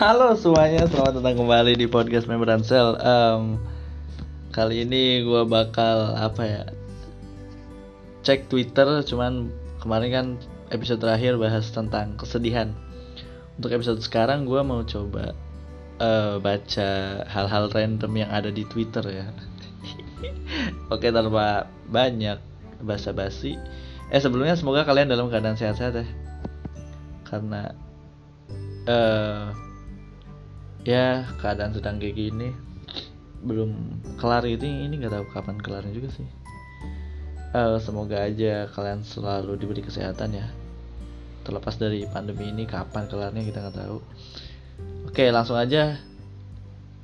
Halo semuanya, selamat datang kembali di podcast Member Cell. Um, kali ini gue bakal apa ya? Cek Twitter, cuman kemarin kan episode terakhir bahas tentang kesedihan. Untuk episode sekarang gue mau coba uh, baca hal-hal random yang ada di Twitter ya. Oke tanpa banyak basa-basi. Eh sebelumnya semoga kalian dalam keadaan sehat-sehat ya. Karena uh, ya keadaan sedang kayak gini. Belum kelar ini ini nggak tahu kapan kelarnya juga sih. Uh, semoga aja kalian selalu diberi kesehatan ya. Terlepas dari pandemi ini kapan kelarnya kita nggak tahu. Oke langsung aja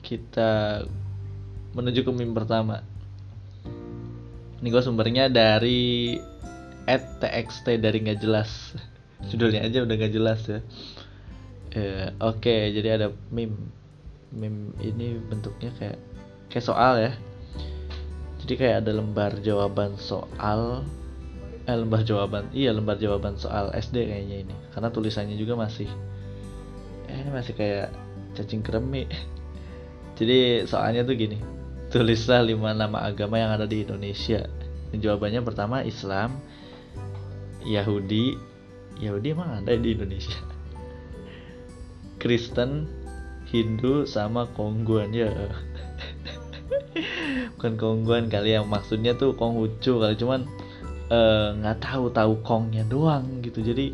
kita menuju ke meme pertama. Ini gue sumbernya dari txt dari nggak jelas. Judulnya aja udah nggak jelas ya Ya, oke, okay, jadi ada meme. Meme ini bentuknya kayak kayak soal ya. Jadi kayak ada lembar jawaban soal eh lembar jawaban. Iya, lembar jawaban soal SD kayaknya ini. Karena tulisannya juga masih eh ini masih kayak cacing kremi. Jadi soalnya tuh gini. Tulislah lima nama agama yang ada di Indonesia. Dan jawabannya pertama Islam, Yahudi. Yahudi emang ada di Indonesia Kristen, Hindu sama Kongguan ya. Bukan Kongguan kali yang maksudnya tuh Konghucu kali cuman eh, nggak uh, tahu tahu Kongnya doang gitu jadi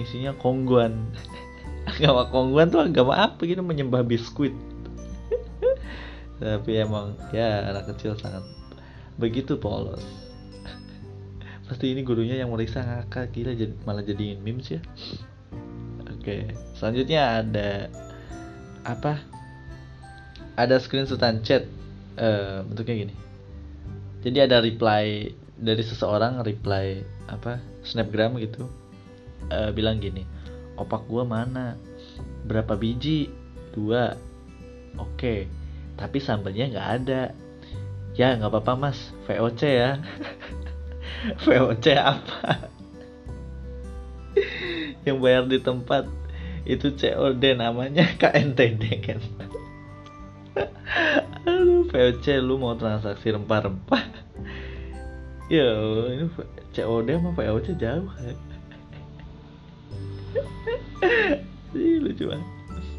ngisinya Kongguan. agama Kongguan tuh agama apa gitu menyembah biskuit. Tapi emang ya anak kecil sangat begitu polos. Pasti ini gurunya yang meriksa ngakak gila jadi malah jadiin memes ya. Oke, selanjutnya ada apa? Ada screenshotan chat. Uh, bentuknya gini. Jadi ada reply dari seseorang reply apa snapgram gitu. Uh, bilang gini opak gua mana? Berapa biji? Dua. Oke. Okay. tapi sambalnya nggak ada. Ya nggak apa-apa mas. VOC ya. VOC apa? Yang bayar di tempat itu COD namanya KNTD kan. Aduh VOC lu mau transaksi rempah-rempah. Ya ini COD sama VOC jauh. Ih, lucu banget.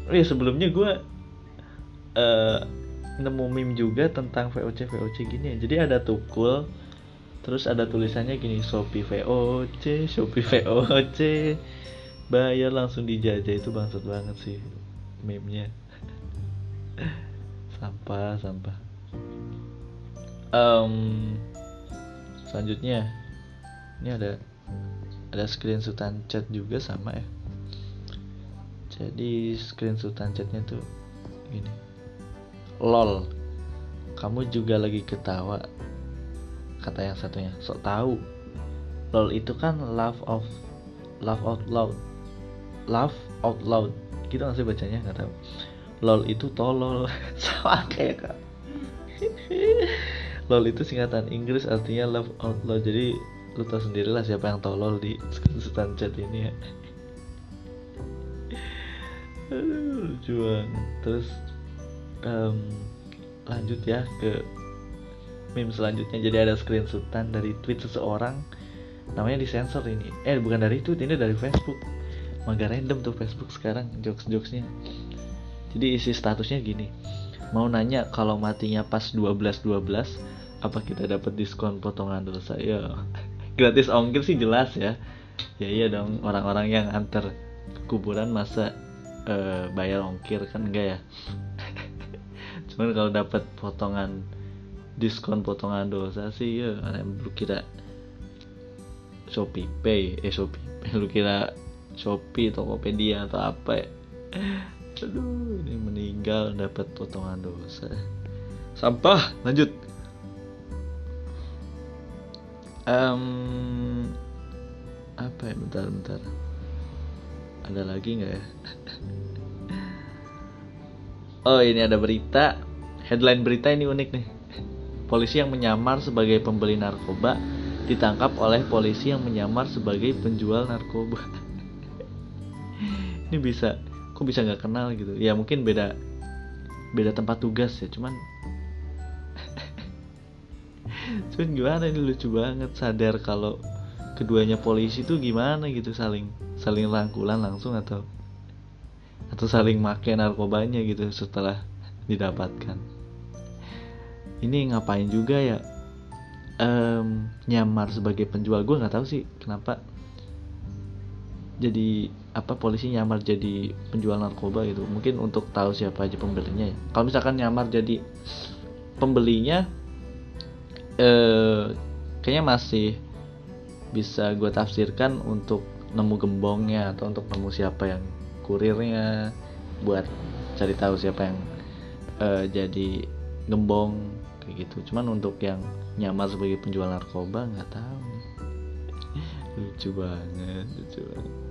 Oh ya sebelumnya gue uh, nemu meme juga tentang VOC VOC gini ya. Jadi ada tukul terus ada tulisannya gini Shopee VOC Shopee VOC bayar langsung dijajah itu bangsat banget sih meme-nya. Sampah sampah. Um, selanjutnya ini ada ada screenshotan chat juga sama ya. Jadi screenshotan chatnya tuh gini. Lol kamu juga lagi ketawa kata yang satunya. Sok tahu. Lol itu kan love of love out loud laugh out loud. Gitu nggak bacanya? Nggak tahu. Lol itu tolol. Sama kayak kak. Lol itu singkatan Inggris artinya laugh out loud. Jadi lu tau sendiri lah siapa yang tolol di sultan chat ini ya. Banget terus um, lanjut ya ke meme selanjutnya. Jadi ada screenshotan dari tweet seseorang. Namanya disensor ini. Eh bukan dari tweet ini dari Facebook Mangga random tuh Facebook sekarang jokes-jokesnya. Jadi isi statusnya gini. Mau nanya kalau matinya pas 12 12 apa kita dapat diskon potongan dosa? Ya gratis ongkir sih jelas ya. Ya iya dong orang-orang yang antar kuburan masa uh, bayar ongkir kan enggak ya? Cuman kalau dapat potongan diskon potongan dosa sih ya lu kira Shopee Pay eh Shopee Pay lu kira Shopee, Tokopedia atau apa ya. Aduh, ini meninggal dapat potongan dosa. Sampah, lanjut. Um, apa ya bentar bentar ada lagi nggak ya oh ini ada berita headline berita ini unik nih polisi yang menyamar sebagai pembeli narkoba ditangkap oleh polisi yang menyamar sebagai penjual narkoba ini bisa kok bisa nggak kenal gitu? Ya mungkin beda beda tempat tugas ya cuman cuman gimana ini lucu banget sadar kalau keduanya polisi tuh gimana gitu saling saling rangkulan langsung atau atau saling make narkobanya gitu setelah didapatkan. Ini ngapain juga ya? Um, nyamar sebagai penjual gue nggak tahu sih kenapa. Jadi apa polisi nyamar jadi penjual narkoba gitu. Mungkin untuk tahu siapa aja pembelinya ya. Kalau misalkan nyamar jadi pembelinya eh, kayaknya masih bisa gue tafsirkan untuk nemu gembongnya atau untuk nemu siapa yang kurirnya buat cari tahu siapa yang eh, jadi gembong kayak gitu. Cuman untuk yang nyamar sebagai penjual narkoba nggak tahu lucu banget lucu banget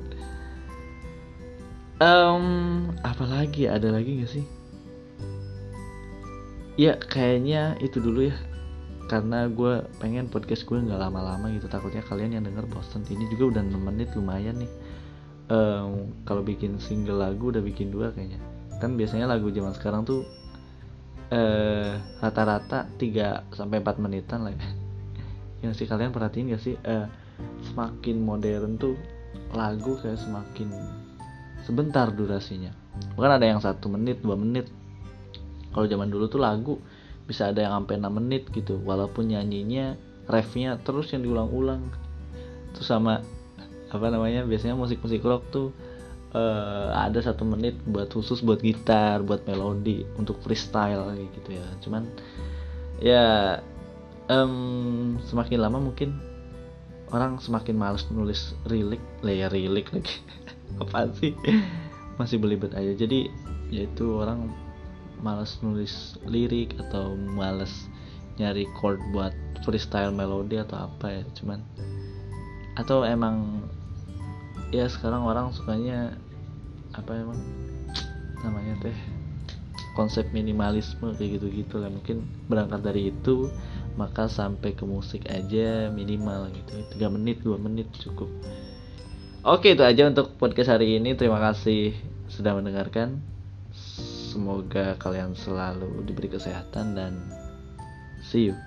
um, apalagi ada lagi nggak sih? Ya kayaknya itu dulu ya. Karena gue pengen podcast gue nggak lama-lama gitu. Takutnya kalian yang denger bosen. Ini juga udah 6 menit lumayan nih. Um, kalau bikin single lagu udah bikin dua kayaknya. Kan biasanya lagu zaman sekarang tuh uh, rata-rata 3 sampai 4 menitan lah ya. Yang sih? Kalian perhatiin gak sih? Uh, semakin modern tuh lagu kayak semakin sebentar durasinya. Bukan ada yang satu menit dua menit. Kalau zaman dulu tuh lagu bisa ada yang sampai 6 menit gitu. Walaupun nyanyinya refnya terus yang diulang-ulang. Terus sama apa namanya biasanya musik-musik rock tuh uh, ada satu menit buat khusus buat gitar buat melodi untuk freestyle gitu ya. Cuman ya um, semakin lama mungkin orang semakin males nulis rilik layer rilik lagi apa sih? Masih belibet aja. Jadi yaitu orang males nulis lirik atau males nyari chord buat freestyle melodi atau apa ya cuman atau emang ya sekarang orang sukanya apa emang namanya teh konsep minimalisme kayak gitu-gitu lah. Mungkin berangkat dari itu maka sampai ke musik aja minimal gitu. 3 menit 2 menit cukup Oke itu aja untuk podcast hari ini. Terima kasih sudah mendengarkan. Semoga kalian selalu diberi kesehatan dan see you.